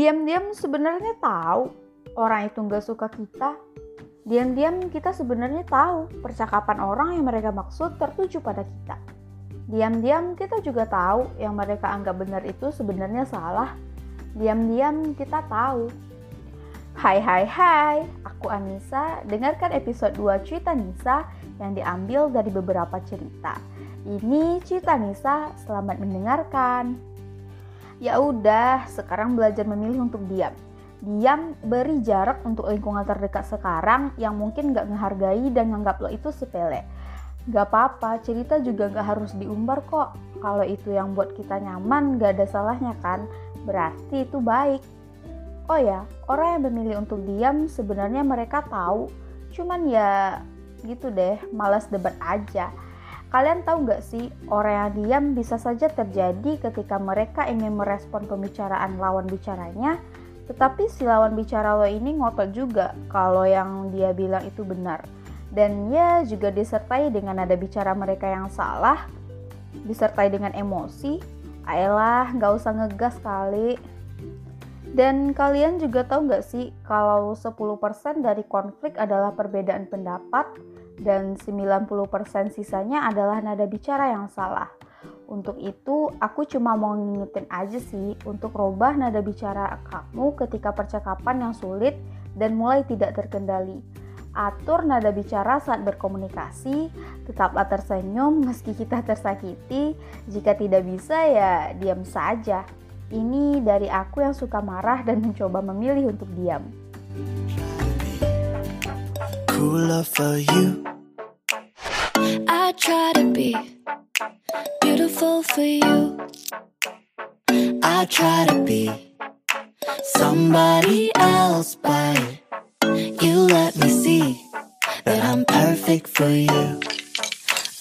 diam-diam sebenarnya tahu orang itu nggak suka kita. Diam-diam kita sebenarnya tahu percakapan orang yang mereka maksud tertuju pada kita. Diam-diam kita juga tahu yang mereka anggap benar itu sebenarnya salah. Diam-diam kita tahu. Hai hai hai, aku Anissa. Dengarkan episode 2 cerita Nisa yang diambil dari beberapa cerita. Ini cerita Nisa, selamat mendengarkan. Ya udah, sekarang belajar memilih untuk diam. Diam beri jarak untuk lingkungan terdekat sekarang yang mungkin gak menghargai dan nganggap lo itu sepele. Gak apa-apa, cerita juga gak harus diumbar kok. Kalau itu yang buat kita nyaman, gak ada salahnya kan? Berarti itu baik. Oh ya, orang yang memilih untuk diam sebenarnya mereka tahu. Cuman ya gitu deh, malas debat aja. Kalian tahu nggak sih, orang yang diam bisa saja terjadi ketika mereka ingin merespon pembicaraan lawan bicaranya, tetapi si lawan bicara lo ini ngotot juga kalau yang dia bilang itu benar. Dan ya juga disertai dengan nada bicara mereka yang salah, disertai dengan emosi. Ayolah, nggak usah ngegas kali. Dan kalian juga tahu nggak sih kalau 10% dari konflik adalah perbedaan pendapat, dan 90% sisanya adalah nada bicara yang salah. Untuk itu, aku cuma mau ngingetin aja sih untuk rubah nada bicara kamu ketika percakapan yang sulit dan mulai tidak terkendali. Atur nada bicara saat berkomunikasi, tetaplah tersenyum meski kita tersakiti. Jika tidak bisa ya diam saja. Ini dari aku yang suka marah dan mencoba memilih untuk diam. Cool for you. Try to be beautiful for you. I try to be somebody else, but you let me see that I'm perfect for you.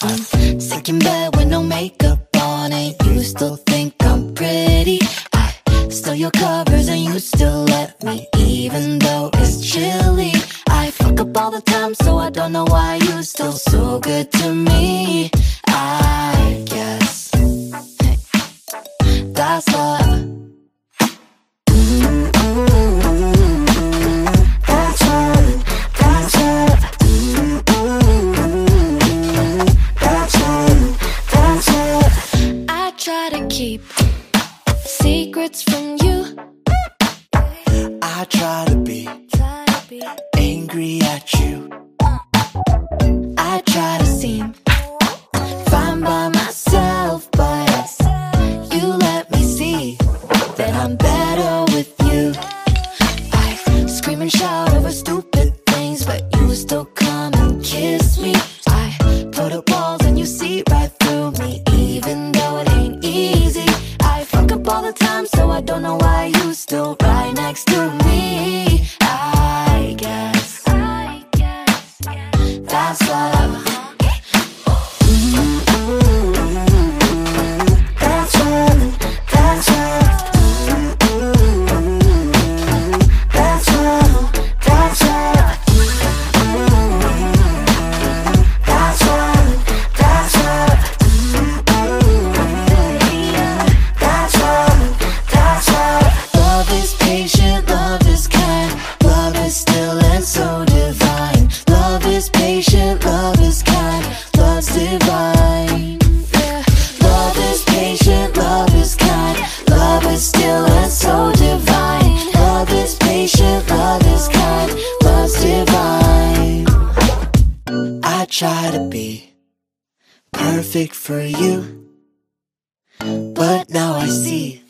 I'm sick in bed with no makeup on, and you still think I'm pretty. I stole your covers, and you still let me, even though it's chilly. Know why you still so good to me. I guess that's love. I try to keep secrets from you. I try and over stupid things, but you still come and kiss me. I put up walls and you see right through me, even though it ain't easy. I fuck up all the time, so I don't know why you still right next to me. I guess that's love. Still and so divine. Love is patient. Love is kind. Love's divine. Love is patient. Love is kind. Love is still and so divine. Love is patient. Love is kind. Love's divine. I try to be perfect for you, but now I see.